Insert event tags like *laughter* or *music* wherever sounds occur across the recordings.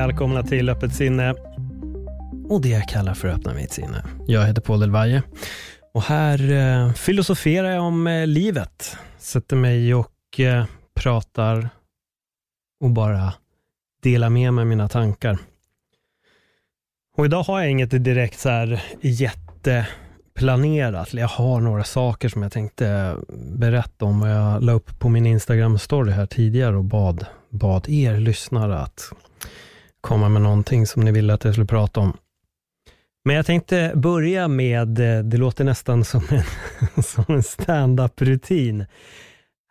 Välkomna till Öppet sinne och det jag kallar för Öppna mitt sinne. Jag heter Paul Delvaje och här eh, filosoferar jag om eh, livet. Sätter mig och eh, pratar och bara delar med mig mina tankar. Och idag har jag inget direkt så här jätteplanerat. Jag har några saker som jag tänkte eh, berätta om och jag la upp på min Instagram-story här tidigare och bad, bad er lyssnare att komma med någonting som ni ville att jag skulle prata om. Men jag tänkte börja med, eh, det låter nästan som en, *laughs* som en stand-up-rutin.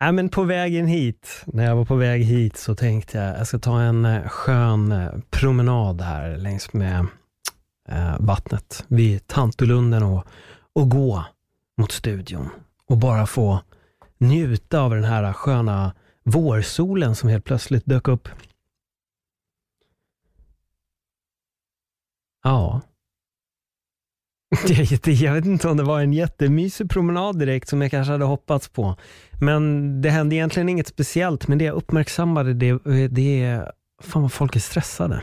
Äh, men på vägen hit, när jag var på väg hit så tänkte jag jag ska ta en eh, skön eh, promenad här längs med eh, vattnet vid Tantolunden och, och gå mot studion och bara få njuta av den här sköna vårsolen som helt plötsligt dök upp. Ja. *laughs* Jag vet inte om det var en jättemysig promenad direkt som jag kanske hade hoppats på. Men det hände egentligen inget speciellt, men det jag uppmärksammade det, det är, fan vad folk är stressade.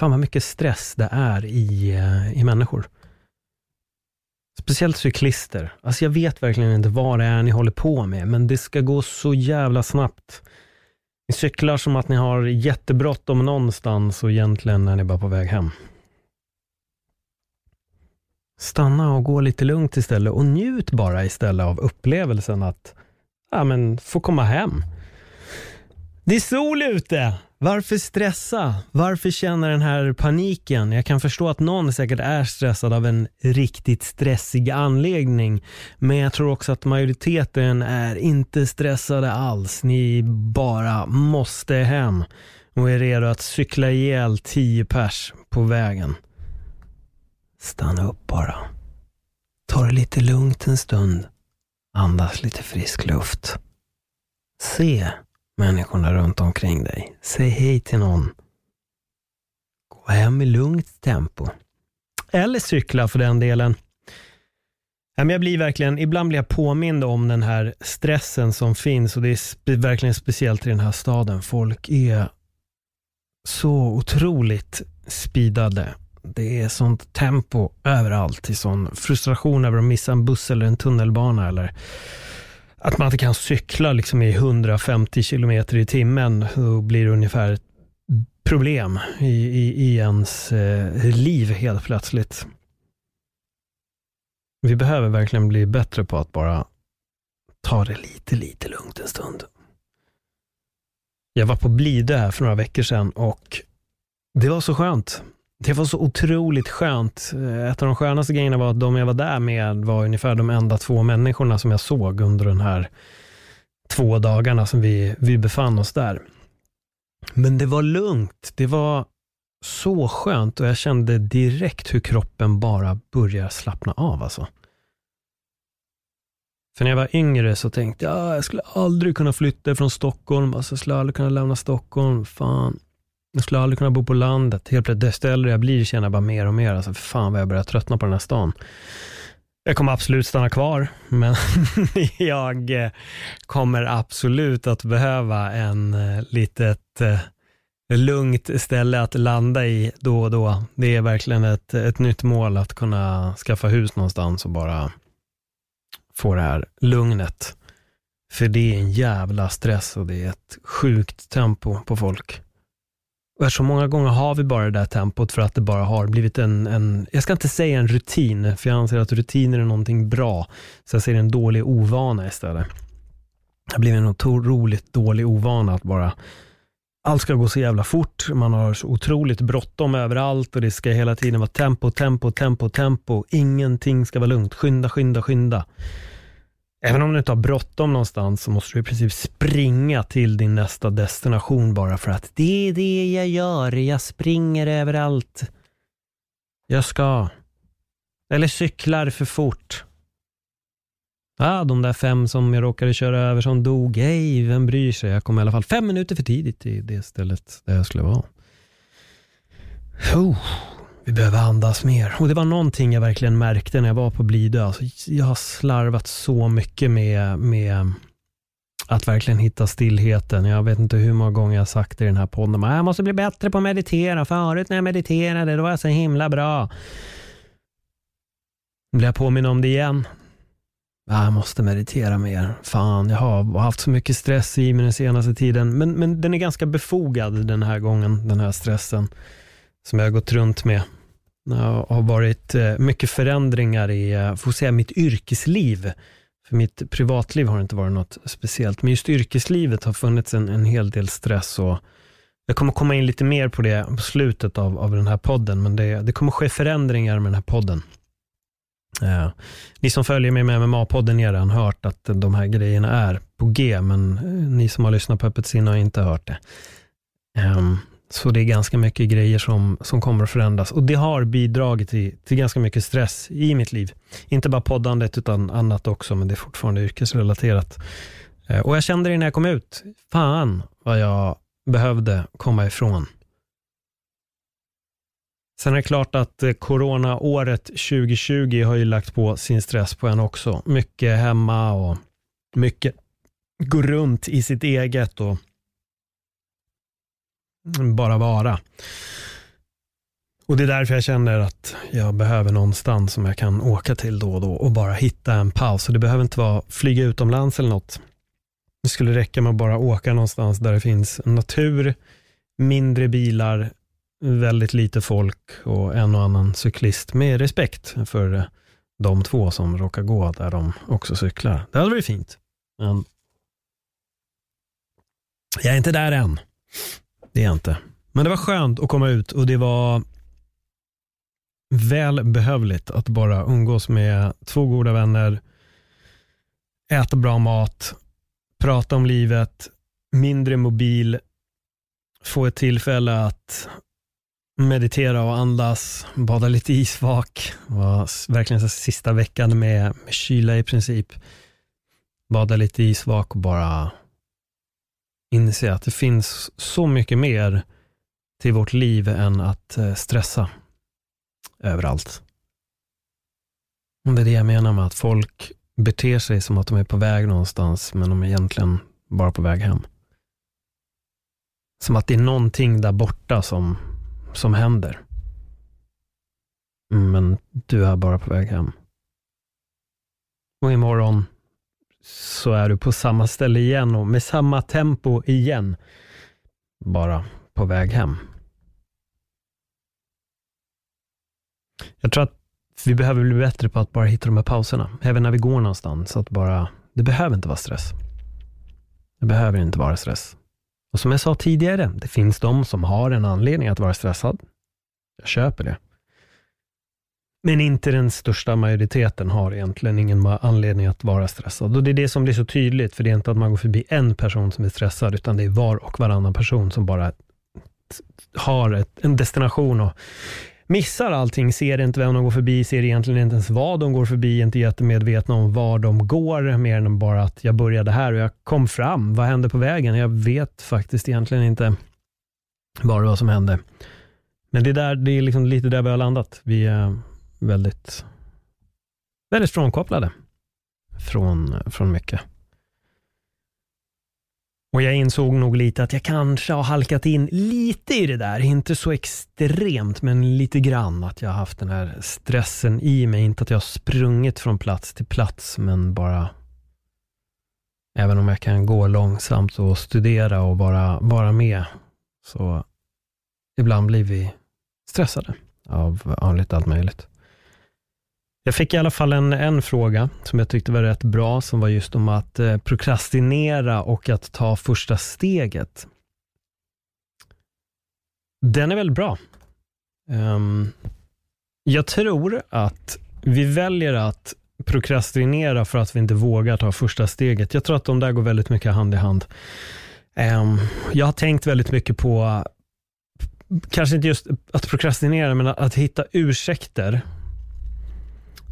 Fan vad mycket stress det är i, eh, i människor. Speciellt cyklister. Alltså jag vet verkligen inte vad det är ni håller på med, men det ska gå så jävla snabbt. Ni cyklar som att ni har jättebråttom någonstans och egentligen är ni bara på väg hem. Stanna och gå lite lugnt istället och njut bara istället av upplevelsen att ja, men, få komma hem. Det är sol ute! Varför stressa? Varför känna den här paniken? Jag kan förstå att någon säkert är stressad av en riktigt stressig anledning. Men jag tror också att majoriteten är inte stressade alls. Ni bara måste hem och är redo att cykla ihjäl tio pers på vägen. Stanna upp bara. Ta det lite lugnt en stund. Andas lite frisk luft. Se människorna runt omkring dig. Säg hej till någon. Gå hem i lugnt tempo. Eller cykla för den delen. Jag blir verkligen, ibland blir jag påmind om den här stressen som finns och det är verkligen speciellt i den här staden. Folk är så otroligt speedade. Det är sånt tempo överallt. Det är sån frustration över att missa en buss eller en tunnelbana eller att man inte kan cykla liksom i 150 kilometer i timmen, då blir det ungefär ett problem i, i, i ens eh, liv helt plötsligt. Vi behöver verkligen bli bättre på att bara ta det lite, lite lugnt en stund. Jag var på Blidö här för några veckor sedan och det var så skönt. Det var så otroligt skönt. Eh, ett av de skönaste grejerna var att de jag var där med var ungefär de enda två människorna som jag såg under den här två dagarna som vi, vi befann oss där. Men det var lugnt. Det var så skönt och jag kände direkt hur kroppen bara börjar slappna av. Alltså. För när jag var yngre så tänkte jag, ah, jag skulle aldrig kunna flytta från Stockholm. Alltså, jag skulle aldrig kunna lämna Stockholm. Fan, jag skulle aldrig kunna bo på landet. Helt plötsligt, desto äldre jag blir känner jag bara mer och mer, alltså för fan vad jag börjar tröttna på den här stan. Jag kommer absolut stanna kvar, men *laughs* jag eh, kommer absolut att behöva en eh, litet eh, lugnt ställe att landa i då och då. Det är verkligen ett, ett nytt mål att kunna skaffa hus någonstans och bara få det här lugnet. För det är en jävla stress och det är ett sjukt tempo på folk. Och så många gånger har vi bara det där tempot för att det bara har blivit en, en, jag ska inte säga en rutin, för jag anser att rutiner är någonting bra. Så jag säger en dålig ovana istället. Det har blivit en otroligt dålig ovana att bara allt ska gå så jävla fort. Man har så otroligt bråttom överallt och det ska hela tiden vara tempo, tempo, tempo, tempo. Ingenting ska vara lugnt. Skynda, skynda, skynda. Även om du inte har bråttom någonstans så måste du i princip springa till din nästa destination bara för att det är det jag gör. Jag springer överallt. Jag ska. Eller cyklar för fort. Ah, de där fem som jag råkade köra över som dog. Hej, vem bryr sig? Jag kom i alla fall fem minuter för tidigt till det stället där jag skulle vara. Oh, vi behöver andas mer. Och Det var någonting jag verkligen märkte när jag var på Blidö. Alltså, jag har slarvat så mycket med, med att verkligen hitta stillheten. Jag vet inte hur många gånger jag sagt det i den här podden. Ah, jag måste bli bättre på att meditera. Förut när jag mediterade, då var jag så himla bra. Nu blir jag påminn om det igen. Ah, jag måste meditera mer. Fan, jag har haft så mycket stress i mig den senaste tiden. Men, men den är ganska befogad den här gången, den här stressen som jag har gått runt med. Det har varit eh, mycket förändringar i, eh, får säga mitt yrkesliv. För mitt privatliv har inte varit något speciellt, men just yrkeslivet har funnits en, en hel del stress och jag kommer komma in lite mer på det på slutet av, av den här podden, men det, det kommer ske förändringar med den här podden. Eh, ni som följer mig med MMA-podden har redan hört att de här grejerna är på G, men eh, ni som har lyssnat på Öppet sinne har inte hört det. Eh, så det är ganska mycket grejer som, som kommer att förändras och det har bidragit till, till ganska mycket stress i mitt liv. Inte bara poddandet utan annat också, men det är fortfarande yrkesrelaterat. Eh, och jag kände det när jag kom ut. Fan vad jag behövde komma ifrån Sen är det klart att eh, coronaåret 2020 har ju lagt på sin stress på en också. Mycket hemma och mycket gå runt i sitt eget och bara vara. Och Det är därför jag känner att jag behöver någonstans som jag kan åka till då och då och bara hitta en paus. Och Det behöver inte vara flyga utomlands eller något. Det skulle räcka med att bara åka någonstans där det finns natur, mindre bilar, väldigt lite folk och en och annan cyklist med respekt för eh, de två som råkar gå där de också cyklar. Det hade varit fint. Men jag är inte där än. Det är jag inte. Men det var skönt att komma ut och det var välbehövligt att bara umgås med två goda vänner, äta bra mat, prata om livet, mindre mobil, få ett tillfälle att meditera och andas, bada lite isvak. var verkligen så sista veckan med, med kyla i princip. Bada lite isvak och bara inse att det finns så mycket mer till vårt liv än att eh, stressa överallt. Och det är det jag menar med att folk beter sig som att de är på väg någonstans, men de är egentligen bara på väg hem. Som att det är någonting där borta som som händer. Men du är bara på väg hem. Och imorgon så är du på samma ställe igen och med samma tempo igen. Bara på väg hem. Jag tror att vi behöver bli bättre på att bara hitta de här pauserna, även när vi går någonstans. Att bara, det behöver inte vara stress. Det behöver inte vara stress. Och som jag sa tidigare, det finns de som har en anledning att vara stressad. Jag köper det. Men inte den största majoriteten har egentligen ingen anledning att vara stressad. Och Det är det som blir så tydligt, för det är inte att man går förbi en person som är stressad, utan det är var och varannan person som bara har ett, en destination och missar allting, ser inte vem de går förbi, ser egentligen inte ens vad de går förbi, inte jättemedvetna om var de går, mer än bara att jag började här och jag kom fram. Vad hände på vägen? Jag vet faktiskt egentligen inte vad det var som hände. Men det är, där, det är liksom lite där vi har landat. Vi eh, väldigt, väldigt frånkopplade från, från mycket. Och jag insåg nog lite att jag kanske har halkat in lite i det där. Inte så extremt, men lite grann. Att jag har haft den här stressen i mig. Inte att jag har sprungit från plats till plats, men bara Även om jag kan gå långsamt och studera och bara vara med, så ibland blir vi stressade av, av lite allt möjligt. Jag fick i alla fall en, en fråga som jag tyckte var rätt bra, som var just om att eh, prokrastinera och att ta första steget. Den är väldigt bra. Um, jag tror att vi väljer att prokrastinera för att vi inte vågar ta första steget. Jag tror att de där går väldigt mycket hand i hand. Um, jag har tänkt väldigt mycket på, kanske inte just att prokrastinera, men att, att hitta ursäkter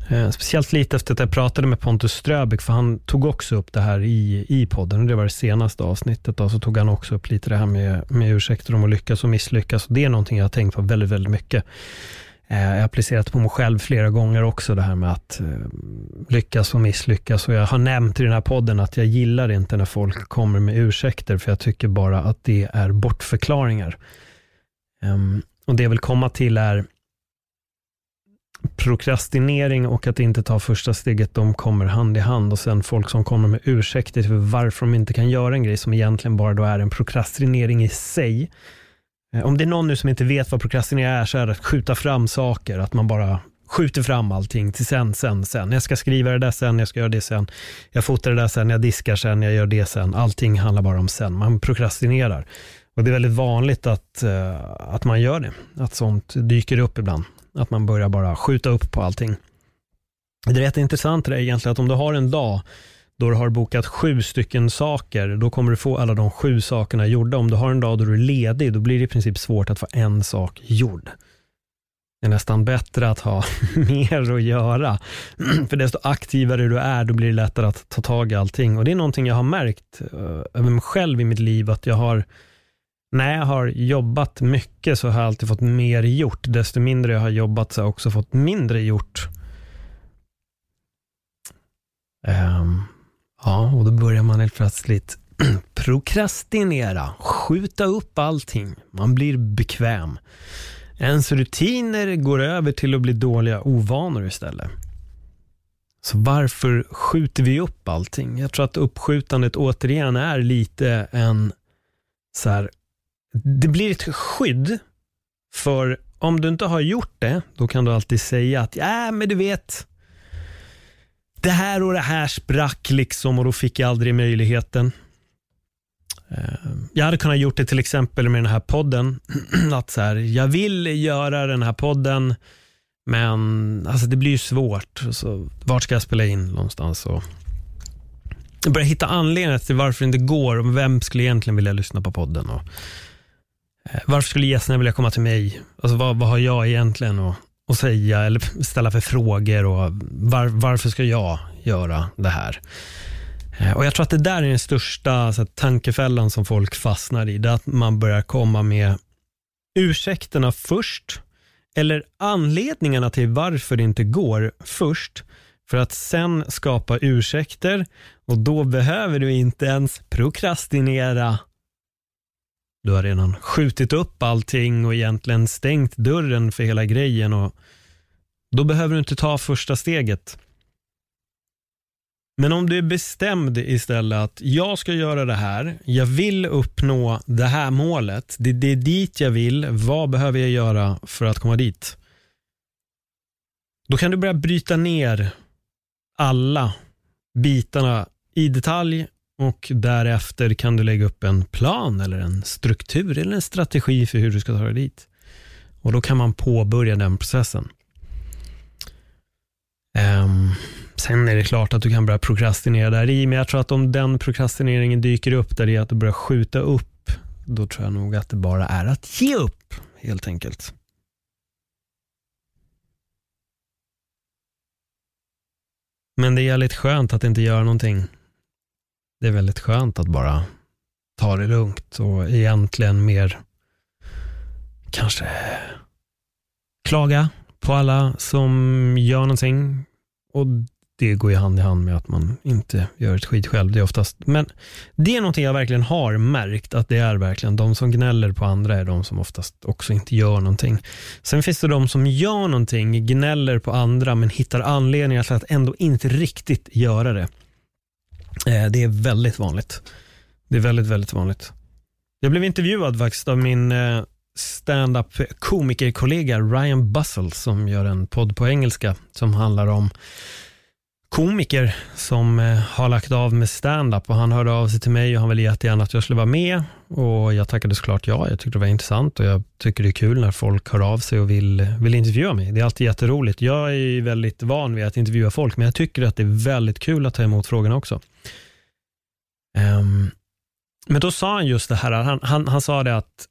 Eh, speciellt lite efter att jag pratade med Pontus Ströbeck, för han tog också upp det här i, i podden. Och det var det senaste avsnittet. Då, så tog han också upp lite det här med, med ursäkter om att lyckas och misslyckas. Och det är någonting jag har tänkt på väldigt, väldigt mycket. Eh, jag har applicerat på mig själv flera gånger också, det här med att eh, lyckas och misslyckas. Och jag har nämnt i den här podden att jag gillar inte när folk kommer med ursäkter, för jag tycker bara att det är bortförklaringar. Ehm, och det jag vill komma till är prokrastinering och att inte ta första steget, de kommer hand i hand. Och sen folk som kommer med ursäkter till varför de inte kan göra en grej som egentligen bara då är en prokrastinering i sig. Eh, om det är någon nu som inte vet vad prokrastinering är, så är det att skjuta fram saker, att man bara skjuter fram allting till sen, sen, sen. Jag ska skriva det där sen, jag ska göra det sen. Jag fotar det där sen, jag diskar sen, jag gör det sen. Allting handlar bara om sen. Man prokrastinerar. Och det är väldigt vanligt att, eh, att man gör det. Att sånt dyker upp ibland. Att man börjar bara skjuta upp på allting. Det är rätt intressant det är egentligen att om du har en dag då du har bokat sju stycken saker, då kommer du få alla de sju sakerna gjorda. Om du har en dag då du är ledig, då blir det i princip svårt att få en sak gjord. Det är nästan bättre att ha *laughs* mer att göra. *clears throat* För desto aktivare du är, då blir det lättare att ta tag i allting. Och det är någonting jag har märkt eh, över mig själv i mitt liv, att jag har när jag har jobbat mycket så har jag alltid fått mer gjort. Desto mindre jag har jobbat så har jag också fått mindre gjort. Um, ja, och då börjar man helt plötsligt *clears throat* prokrastinera, skjuta upp allting. Man blir bekväm. Ens rutiner går över till att bli dåliga ovanor istället. Så varför skjuter vi upp allting? Jag tror att uppskjutandet återigen är lite en så här, det blir ett skydd för om du inte har gjort det, då kan du alltid säga att ja, men du vet, det här och det här sprack liksom och då fick jag aldrig möjligheten. Ehm, jag hade kunnat gjort det till exempel med den här podden. *clears throat* Att så här, jag vill göra den här podden, men alltså det blir ju svårt. Så, vart ska jag spela in någonstans? Och börjar hitta anledningar till varför det inte går och vem skulle egentligen vilja lyssna på podden. Och Eh, varför skulle gästerna vilja komma till mig? Alltså vad, vad har jag egentligen att, att säga eller ställa för frågor och var, varför ska jag göra det här? Eh, och Jag tror att det där är den största så här, tankefällan som folk fastnar i. Det är att man börjar komma med ursäkterna först eller anledningarna till varför det inte går först för att sen skapa ursäkter och då behöver du inte ens prokrastinera du har redan skjutit upp allting och egentligen stängt dörren för hela grejen och då behöver du inte ta första steget. Men om du är bestämd istället att jag ska göra det här, jag vill uppnå det här målet, det, det är dit jag vill, vad behöver jag göra för att komma dit? Då kan du börja bryta ner alla bitarna i detalj och därefter kan du lägga upp en plan eller en struktur eller en strategi för hur du ska ta dig dit. Och då kan man påbörja den processen. Um, sen är det klart att du kan börja prokrastinera där i, men jag tror att om den prokrastineringen dyker upp där det är att du börjar skjuta upp, då tror jag nog att det bara är att ge upp, helt enkelt. Men det är lite skönt att inte göra någonting det är väldigt skönt att bara ta det lugnt och egentligen mer kanske klaga på alla som gör någonting. Och det går ju hand i hand med att man inte gör ett skit själv. Det är oftast, men det är någonting jag verkligen har märkt, att det är verkligen de som gnäller på andra är de som oftast också inte gör någonting. Sen finns det de som gör någonting, gnäller på andra, men hittar anledningar till att ändå inte riktigt göra det. Eh, det är väldigt vanligt. Det är väldigt, väldigt vanligt. Jag blev intervjuad faktiskt av min eh, stand-up komikerkollega Ryan Bussell som gör en podd på engelska som handlar om komiker som eh, har lagt av med stand-up och han hörde av sig till mig och han ville jättegärna att jag skulle vara med och jag tackade såklart ja. Jag tyckte det var intressant och jag tycker det är kul när folk hör av sig och vill, vill intervjua mig. Det är alltid jätteroligt. Jag är väldigt van vid att intervjua folk men jag tycker att det är väldigt kul att ta emot frågorna också. Um, men då sa han just det här, han, han, han sa det att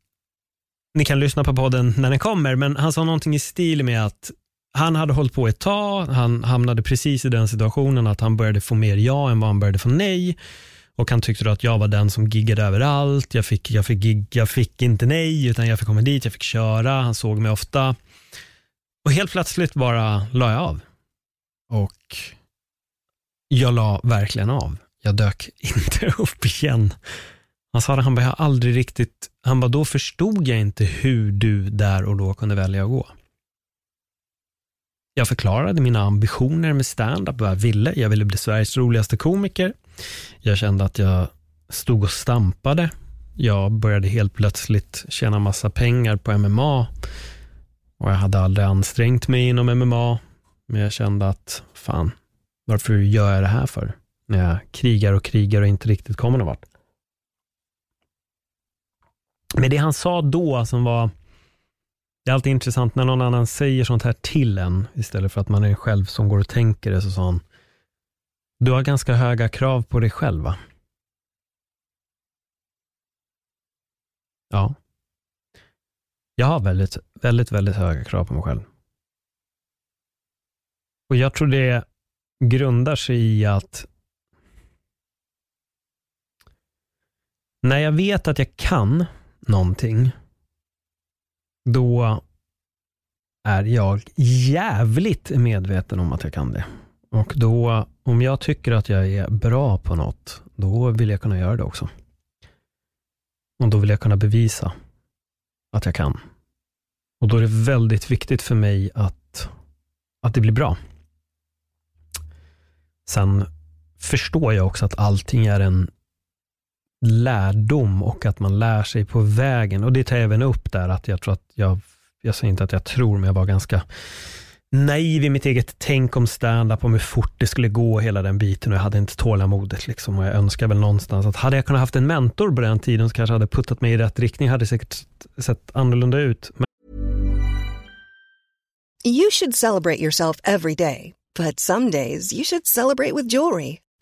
ni kan lyssna på podden när den kommer, men han sa någonting i stil med att han hade hållit på ett tag, han hamnade precis i den situationen att han började få mer ja än vad han började få nej. Och han tyckte att jag var den som giggade överallt. Jag fick, jag, fick gig, jag fick inte nej, utan jag fick komma dit, jag fick köra, han såg mig ofta. Och helt plötsligt bara la jag av. Och jag la verkligen av. Jag dök inte *laughs* upp igen. Han sa att han bara, aldrig riktigt, han bara, då förstod jag inte hur du där och då kunde välja att gå. Jag förklarade mina ambitioner med stand-up, vad jag ville. Jag ville bli Sveriges roligaste komiker. Jag kände att jag stod och stampade. Jag började helt plötsligt tjäna massa pengar på MMA. Och jag hade aldrig ansträngt mig inom MMA. Men jag kände att, fan, varför gör jag det här för? När jag krigar och krigar och inte riktigt kommer någon vart. Men det han sa då som var det är alltid intressant när någon annan säger sånt här till en, istället för att man är själv som går och tänker det, så sa han, du har ganska höga krav på dig själv va? Ja. Jag har väldigt, väldigt, väldigt höga krav på mig själv. Och jag tror det grundar sig i att när jag vet att jag kan någonting, då är jag jävligt medveten om att jag kan det. Och då, om jag tycker att jag är bra på något, då vill jag kunna göra det också. Och då vill jag kunna bevisa att jag kan. Och då är det väldigt viktigt för mig att, att det blir bra. Sen förstår jag också att allting är en lärdom och att man lär sig på vägen. Och det tar jag även upp där, att jag tror att jag, jag säger inte att jag tror, men jag var ganska naiv i mitt eget tänk om standup, om hur fort det skulle gå hela den biten och jag hade inte tålamodet liksom och jag önskar väl någonstans att hade jag kunnat haft en mentor på den tiden så kanske hade puttat mig i rätt riktning, hade säkert sett annorlunda ut. Men... You should celebrate yourself every day, but some days you should celebrate with jewelry.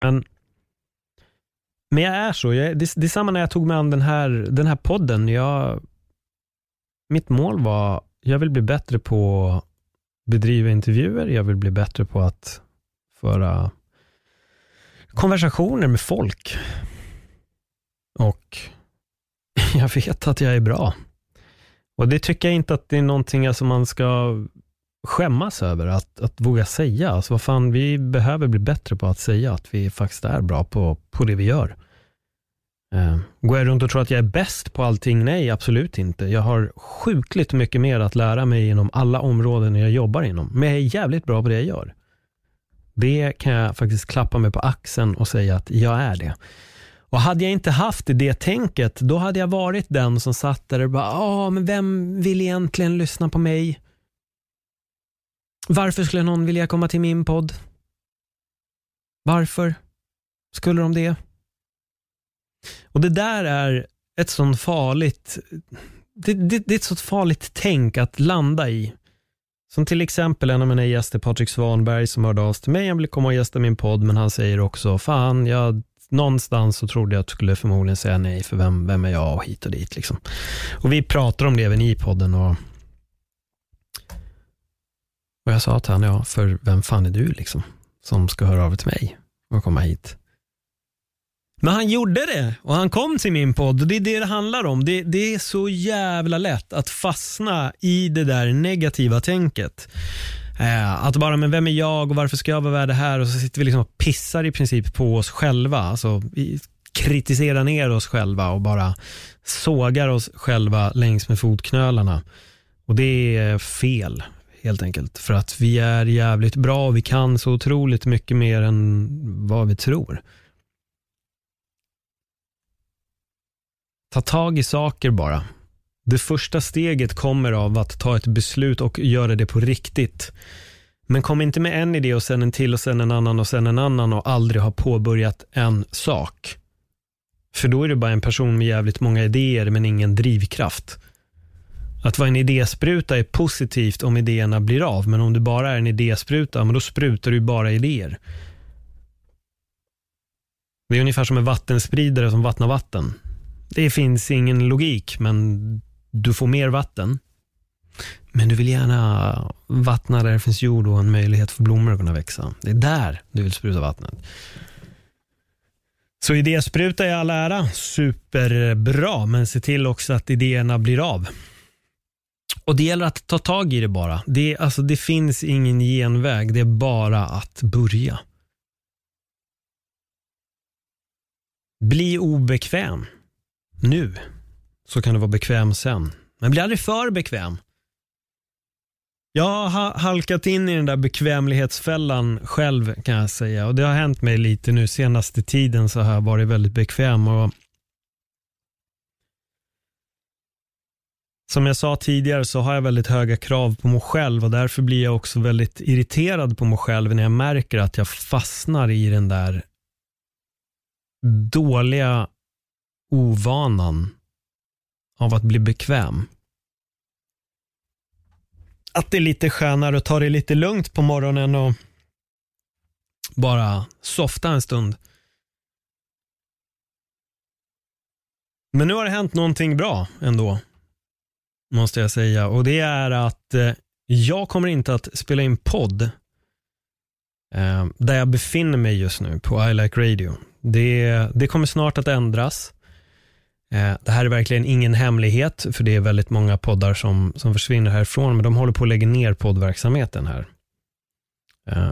Men, men jag är så. Jag, det, det är samma när jag tog mig an den här, den här podden. Jag, mitt mål var, jag vill bli bättre på att bedriva intervjuer. Jag vill bli bättre på att föra konversationer med folk. Och *laughs* jag vet att jag är bra. Och det tycker jag inte att det är någonting alltså man ska skämmas över att, att våga säga. Alltså vad fan, vi behöver bli bättre på att säga att vi faktiskt är bra på, på det vi gör. Eh, går jag runt och tror att jag är bäst på allting? Nej, absolut inte. Jag har sjukligt mycket mer att lära mig inom alla områden jag jobbar inom. Men jag är jävligt bra på det jag gör. Det kan jag faktiskt klappa mig på axeln och säga att jag är det. Och hade jag inte haft det tänket, då hade jag varit den som satt där och bara, ja, men vem vill egentligen lyssna på mig? Varför skulle någon vilja komma till min podd? Varför skulle de det? Och det där är ett sånt farligt, det, det, det är ett sånt farligt tänk att landa i. Som till exempel en av mina gäster, Patrik Svanberg, som hörde av sig till mig. Han ville komma och gästa min podd, men han säger också, fan, jag, någonstans så trodde jag att du skulle förmodligen säga nej, för vem, vem är jag och hit och dit. Liksom. Och vi pratar om det även i podden. Och, och jag sa till honom, ja, för vem fan är du liksom, som ska höra av dig till mig och komma hit? Men han gjorde det och han kom till min podd och det är det det handlar om. Det, det, är så jävla lätt att fastna i det där negativa tänket. Eh, att bara, men vem är jag och varför ska jag vara värd det här? Och så sitter vi liksom och pissar i princip på oss själva. Alltså, vi kritiserar ner oss själva och bara sågar oss själva längs med fotknölarna. Och det är fel helt enkelt. För att vi är jävligt bra och vi kan så otroligt mycket mer än vad vi tror. Ta tag i saker bara. Det första steget kommer av att ta ett beslut och göra det på riktigt. Men kom inte med en idé och sen en till och sen en annan och sen en annan och aldrig ha påbörjat en sak. För då är du bara en person med jävligt många idéer men ingen drivkraft. Att vara en idéspruta är positivt om idéerna blir av, men om du bara är en idéspruta, men då sprutar du bara idéer. Det är ungefär som en vattenspridare som vattnar vatten. Det finns ingen logik, men du får mer vatten. Men du vill gärna vattna där det finns jord och en möjlighet för blommor att kunna växa. Det är där du vill spruta vattnet. Så idéspruta i all ära, superbra, men se till också att idéerna blir av. Och Det gäller att ta tag i det bara. Det, alltså, det finns ingen genväg, det är bara att börja. Bli obekväm nu, så kan du vara bekväm sen. Men bli aldrig för bekväm. Jag har halkat in i den där bekvämlighetsfällan själv kan jag säga. Och Det har hänt mig lite nu senaste tiden så har jag varit väldigt bekväm. Och Som jag sa tidigare så har jag väldigt höga krav på mig själv och därför blir jag också väldigt irriterad på mig själv när jag märker att jag fastnar i den där dåliga ovanan av att bli bekväm. Att det är lite skönare att ta det lite lugnt på morgonen och bara softa en stund. Men nu har det hänt någonting bra ändå, måste jag säga. Och det är att eh, jag kommer inte att spela in podd eh, där jag befinner mig just nu på I Like Radio. Det, det kommer snart att ändras. Eh, det här är verkligen ingen hemlighet, för det är väldigt många poddar som, som försvinner härifrån, men de håller på att lägga ner poddverksamheten här.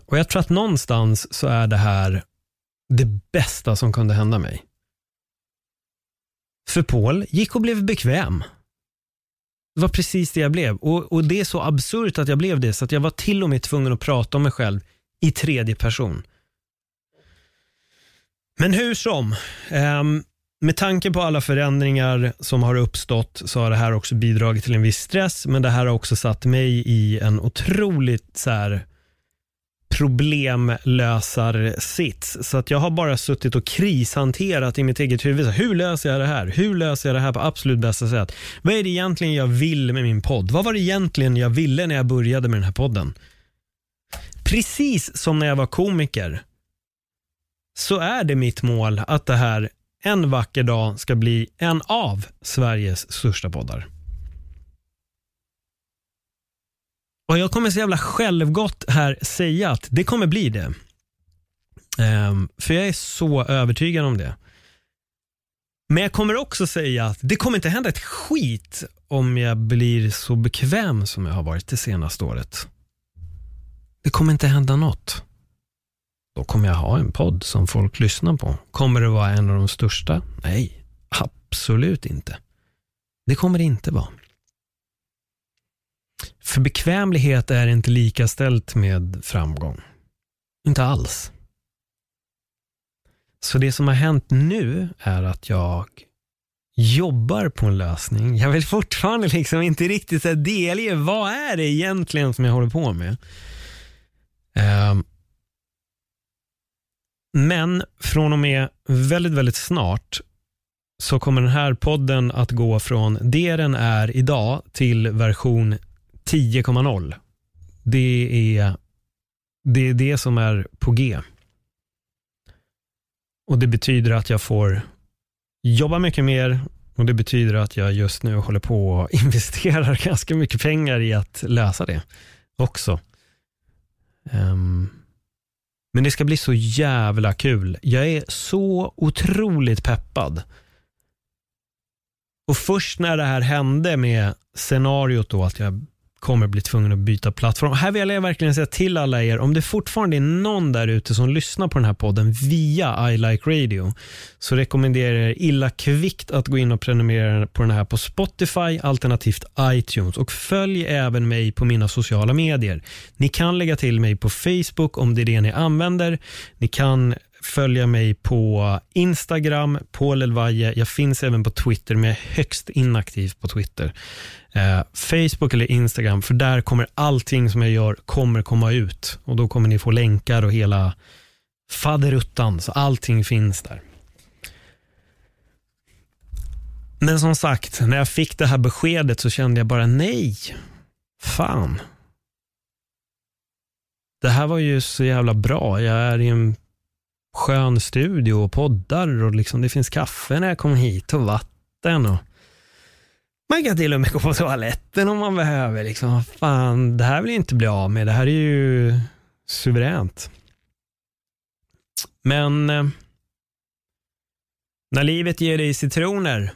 Och jag tror att någonstans så är det här det bästa som kunde hända mig. För Paul gick och blev bekväm. Det var precis det jag blev. Och, och det är så absurt att jag blev det, så att jag var till och med tvungen att prata om mig själv i tredje person. Men hur som. Um, med tanke på alla förändringar som har uppstått så har det här också bidragit till en viss stress, men det här har också satt mig i en otroligt så här, problemlösar-sits. Så att jag har bara suttit och krishanterat i mitt eget huvud. Så hur löser jag det här? Hur löser jag det här på absolut bästa sätt? Vad är det egentligen jag vill med min podd? Vad var det egentligen jag ville när jag började med den här podden? Precis som när jag var komiker så är det mitt mål att det här en vacker dag ska bli en av Sveriges största poddar. Och Jag kommer så jävla självgott här säga att det kommer bli det. Um, för jag är så övertygad om det. Men jag kommer också säga att det kommer inte hända ett skit om jag blir så bekväm som jag har varit det senaste året. Det kommer inte hända något. Då kommer jag ha en podd som folk lyssnar på. Kommer det vara en av de största? Nej, absolut inte. Det kommer det inte vara. För bekvämlighet är inte lika ställt med framgång. Inte alls. Så det som har hänt nu är att jag jobbar på en lösning. Jag vill fortfarande liksom inte riktigt delge vad är det egentligen som jag håller på med. Um, Men från och med väldigt, väldigt snart så kommer den här podden att gå från det den är idag till version 10,0. Det är, det är det som är på G. Och Det betyder att jag får jobba mycket mer och det betyder att jag just nu håller på och *laughs* investerar ganska mycket pengar i att lösa det också. Um, men det ska bli så jävla kul. Jag är så otroligt peppad. Och först när det här hände med scenariot då att jag kommer bli tvungen att byta plattform. Här vill jag verkligen säga till alla er, om det fortfarande är någon där ute som lyssnar på den här podden via I Like Radio, så rekommenderar jag er illa kvickt att gå in och prenumerera på den här på Spotify alternativt iTunes och följ även mig på mina sociala medier. Ni kan lägga till mig på Facebook om det är det ni använder. Ni kan följa mig på Instagram, Paul Elvaje. Jag finns även på Twitter, men jag är högst inaktiv på Twitter. Eh, Facebook eller Instagram, för där kommer allting som jag gör kommer komma ut. Och Då kommer ni få länkar och hela faderuttan, så allting finns där. Men som sagt, när jag fick det här beskedet så kände jag bara nej. Fan. Det här var ju så jävla bra. Jag är i en skön studio och poddar och liksom det finns kaffe när jag kommer hit och vatten. Och man kan till och med gå på toaletten om man behöver. Liksom, fan, det här vill jag inte bli av med. Det här är ju suveränt. Men eh, när livet ger dig citroner,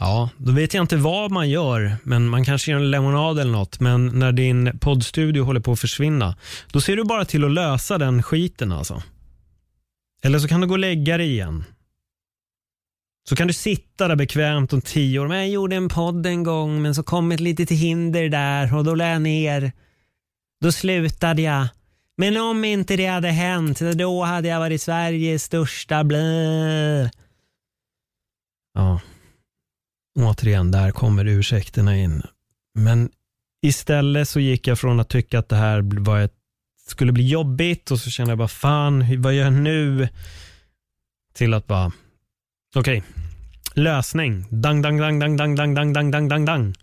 ja, då vet jag inte vad man gör, men man kanske gör en lemonad eller något. Men när din poddstudio håller på att försvinna, då ser du bara till att lösa den skiten alltså. Eller så kan du gå och lägga dig igen. Så kan du sitta där bekvämt om tio år. Men jag gjorde en podd en gång men så kom ett litet hinder där och då lade jag ner. Då slutade jag. Men om inte det hade hänt, då hade jag varit Sveriges största blä. Ja. Återigen, där kommer ursäkterna in. Men istället så gick jag från att tycka att det här var ett skulle bli jobbigt och så kände jag bara fan, vad gör jag nu? Till att bara, okej, okay. lösning. Dang, dang, dang, dang, dang, dang, dang, dang, dang, dang, dang.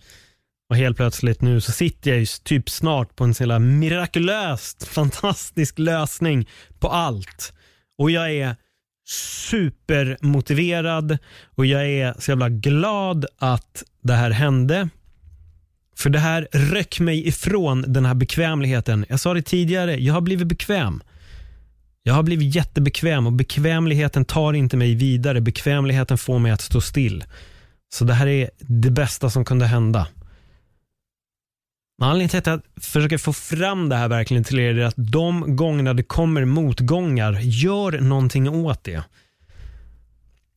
Och helt plötsligt nu så sitter jag ju typ snart på en sån mirakulöst *laughs* fantastisk lösning på allt. Och jag är supermotiverad och jag är så jävla glad att det här hände. För det här röck mig ifrån den här bekvämligheten. Jag sa det tidigare, jag har blivit bekväm. Jag har blivit jättebekväm och bekvämligheten tar inte mig vidare. Bekvämligheten får mig att stå still. Så det här är det bästa som kunde hända. Anledningen till att jag försöker få fram det här verkligen till er är att de gångerna det kommer motgångar, gör någonting åt det.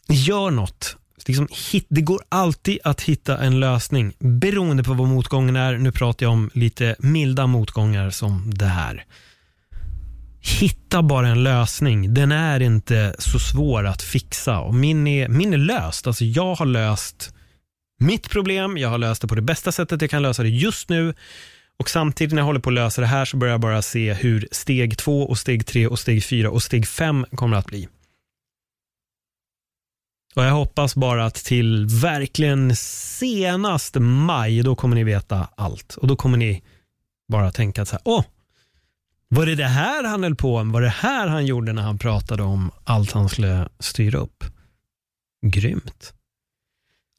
Gör något liksom, hit, det går alltid att hitta en lösning beroende på vad motgången är. Nu pratar jag om lite milda motgångar som det här. Hitta bara en lösning. Den är inte så svår att fixa. Och min, är, min är löst. Alltså jag har löst mitt problem. Jag har löst det på det bästa sättet jag kan lösa det just nu. Och Samtidigt när jag håller på att lösa det här så börjar jag bara se hur steg två, och steg tre, och steg fyra och steg fem kommer att bli. Och jag hoppas bara att till verkligen senast maj, då kommer ni veta allt. Och då kommer ni bara tänka så här, åh, var det det här han höll på med? Var det här han gjorde när han pratade om allt han skulle styra upp? Grymt.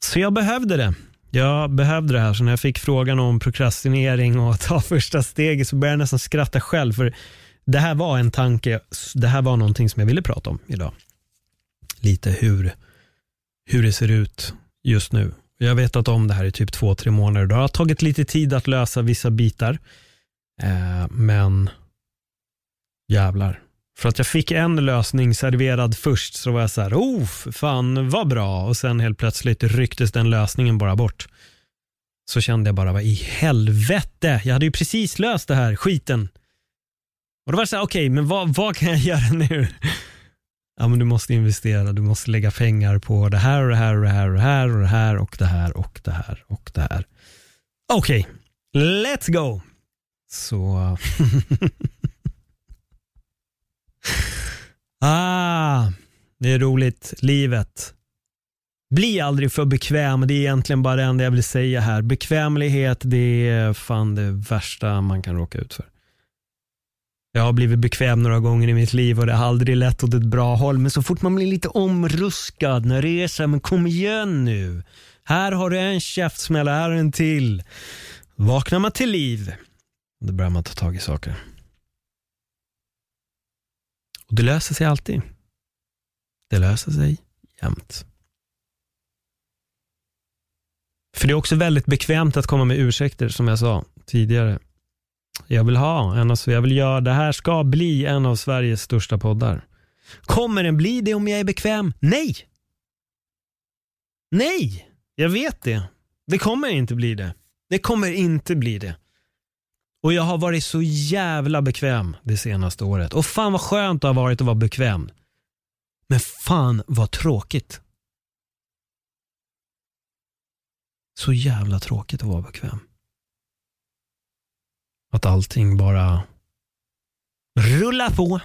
Så jag behövde det. Jag behövde det här. Så när jag fick frågan om prokrastinering och att ta *laughs* första steget så började jag nästan skratta själv. För det här var en tanke, det här var någonting som jag ville prata om idag. Lite hur hur det ser ut just nu. Jag har vetat om det här i typ två, tre månader. Det har tagit lite tid att lösa vissa bitar. Eh, men jävlar. För att jag fick en lösning serverad först så var jag så här, oh, fan vad bra. Och sen helt plötsligt rycktes den lösningen bara bort. Så kände jag bara, vad i helvete? Jag hade ju precis löst det här skiten. Och då var det så här, okej, okay, men vad, vad kan jag göra nu? Ja, men du måste investera, du måste lägga pengar på det här och det här och det här och det här och det här och det här och det här och det här. Okej, okay, let's go. Så... *laughs* Ah, det är roligt. Livet. Bli aldrig för bekväm. Det är egentligen bara det enda jag vill säga här. Bekvämlighet, det är fan det värsta man kan råka ut för. Jag har blivit bekväm några gånger i mitt liv och det har aldrig lett åt ett bra håll. Men så fort man blir lite omruskad, när det är så här, men kom igen nu. Här har du en käftsmäll, här har du en till. Vaknar man till liv, då börjar man ta tag i saker. Och det löser sig alltid. Det löser sig jämt. För det är också väldigt bekvämt att komma med ursäkter som jag sa tidigare. Jag vill ha en av, jag vill göra, det här ska bli en av Sveriges största poddar. Kommer den bli det om jag är bekväm? Nej! Nej! Jag vet det. Det kommer inte bli det. Det kommer inte bli det. Och jag har varit så jävla bekväm det senaste året. Och fan vad skönt det har varit att vara bekväm. Men fan vad tråkigt. Så jävla tråkigt att vara bekväm. Att allting bara rullar på.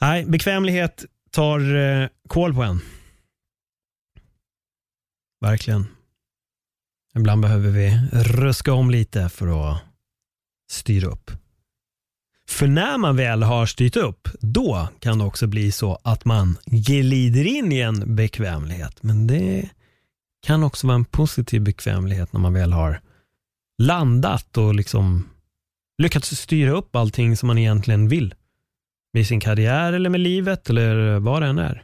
Nej, bekvämlighet tar eh, koll på en. Verkligen. Ibland behöver vi ruska om lite för att styra upp. För när man väl har styrt upp, då kan det också bli så att man glider in i en bekvämlighet. Men det kan också vara en positiv bekvämlighet när man väl har landat och liksom lyckats styra upp allting som man egentligen vill. Med sin karriär eller med livet eller vad det än är.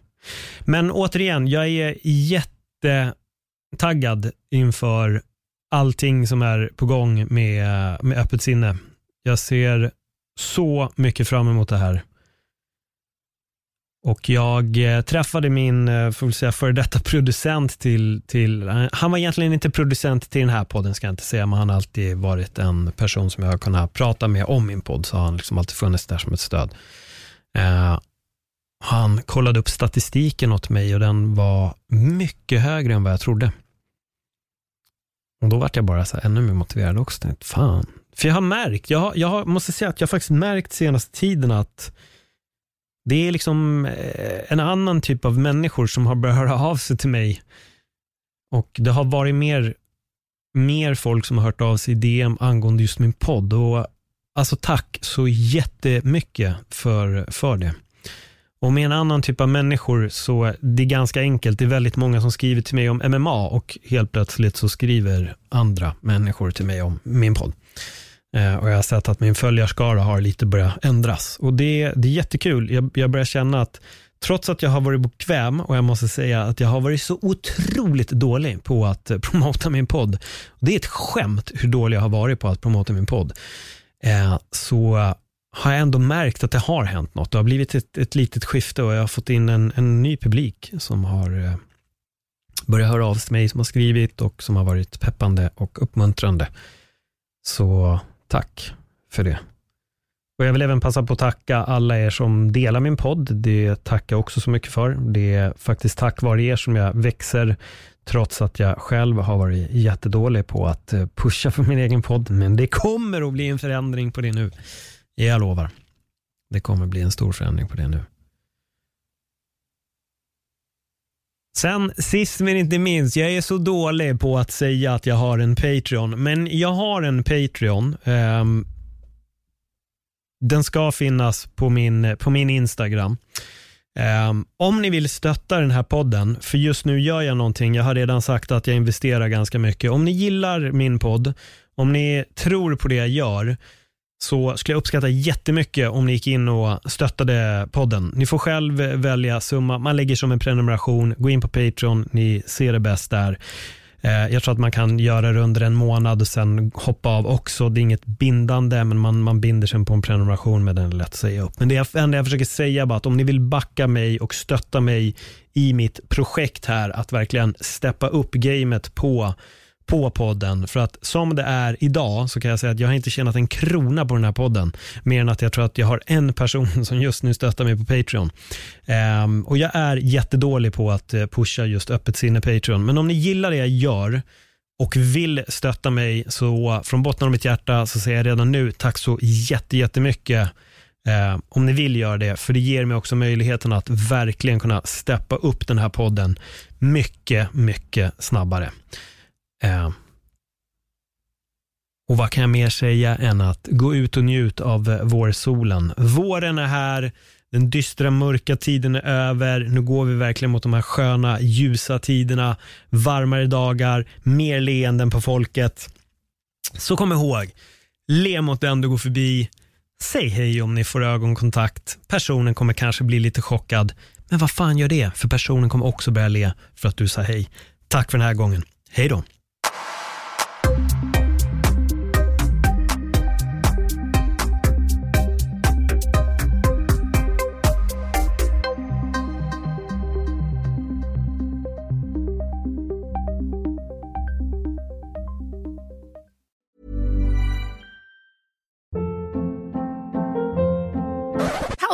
Men återigen, jag är jättetaggad inför allting som är på gång med, med öppet sinne. Jag ser så mycket fram emot det här. Och jag eh, träffade min, eh, får säga, före detta producent till, till, han var egentligen inte producent till den här podden ska jag inte säga, men han har alltid varit en person som jag har kunnat prata med om min podd, så han liksom alltid funnits där som ett stöd. Eh, han kollade upp statistiken åt mig och den var mycket högre än vad jag trodde. Och då vart jag bara så här, ännu mer motiverad också. Tänkte, fan. För jag har märkt, jag, jag måste säga att jag har faktiskt märkt senaste tiden att det är liksom eh, en annan typ av människor som har börjat höra av sig till mig. Och det har varit mer, mer folk som har hört av sig i DM angående just min podd. Och alltså tack så jättemycket för, för det. Och med en annan typ av människor så det är ganska enkelt. Det är väldigt många som skriver till mig om MMA och helt plötsligt så skriver andra människor till mig om min podd. Eh, och jag har sett att min följarskara har lite börjat ändras. Och det, det är jättekul. Jag, jag börjar känna att trots att jag har varit bekväm och jag måste säga att jag har varit så otroligt dålig på att eh, *laughs* promota min podd. Det är ett skämt hur dålig jag har varit på att promota min podd. Eh, så har jag ändå märkt att det har hänt något. Det har blivit ett, ett litet skifte och jag har fått in en, en ny publik som har eh, börjat höra av sig till mig, som har skrivit och som har varit peppande och uppmuntrande. Så Tack för det. Och Jag vill även passa på att tacka alla er som delar min podd. Det tackar jag också så mycket för. Det är faktiskt tack vare er som jag växer, trots att jag själv har varit jättedålig på att eh, pusha för min egen podd. Men det kommer att bli en förändring på det nu. Jag lovar. Det kommer bli en stor förändring på det nu. Sen sist men inte minst, jag är så dålig på att säga att jag har en Patreon. Men jag har en Patreon. Um, den ska finnas på min, på min Instagram. Um, om ni vill stötta den här podden, för just nu gör jag någonting. Jag har redan sagt att jag investerar ganska mycket. Om ni gillar min podd, om ni tror på det jag gör, så skulle jag uppskatta jättemycket om ni gick in och stöttade podden. Ni får själv välja summa. Man lägger som en prenumeration. Gå in på Patreon. Ni ser det bäst där. Eh, jag tror att man kan göra det under en månad och sen hoppa av också. Det är inget bindande, men man, man binder sig på en prenumeration med den lätt att säga upp. Men det enda jag försöker säga är att om ni vill backa mig och stötta mig i mitt projekt här, att verkligen steppa upp gamet på på podden. För att som det är idag så kan jag säga att jag har inte tjänat en krona på den här podden. Mer än att jag tror att jag har en person *laughs* som just nu stöttar mig på Patreon. Um, och jag är jättedålig på att eh, pusha just öppet sinne Patreon. Men om ni gillar det jag gör och vill stötta mig, så från botten av mitt hjärta så säger jag redan nu tack så jättemycket eh, om ni vill göra det, för det ger mig också möjligheten att verkligen kunna steppa upp den här podden mycket, mycket snabbare. Eh, och vad kan jag mer säga än att gå ut och njut av eh, vårsolen. Våren är här, den dystra mörka tiden är över. Nu går vi verkligen mot de här sköna ljusa tiderna, varmare dagar, mer leenden på folket. Så kom ihåg, le mot den du går förbi. Säg hej om ni får ögonkontakt. Personen kommer kanske bli lite chockad. Men vad fan gör det? För personen kommer också börja le för att du sa hej. Tack för den här gången. Hej då.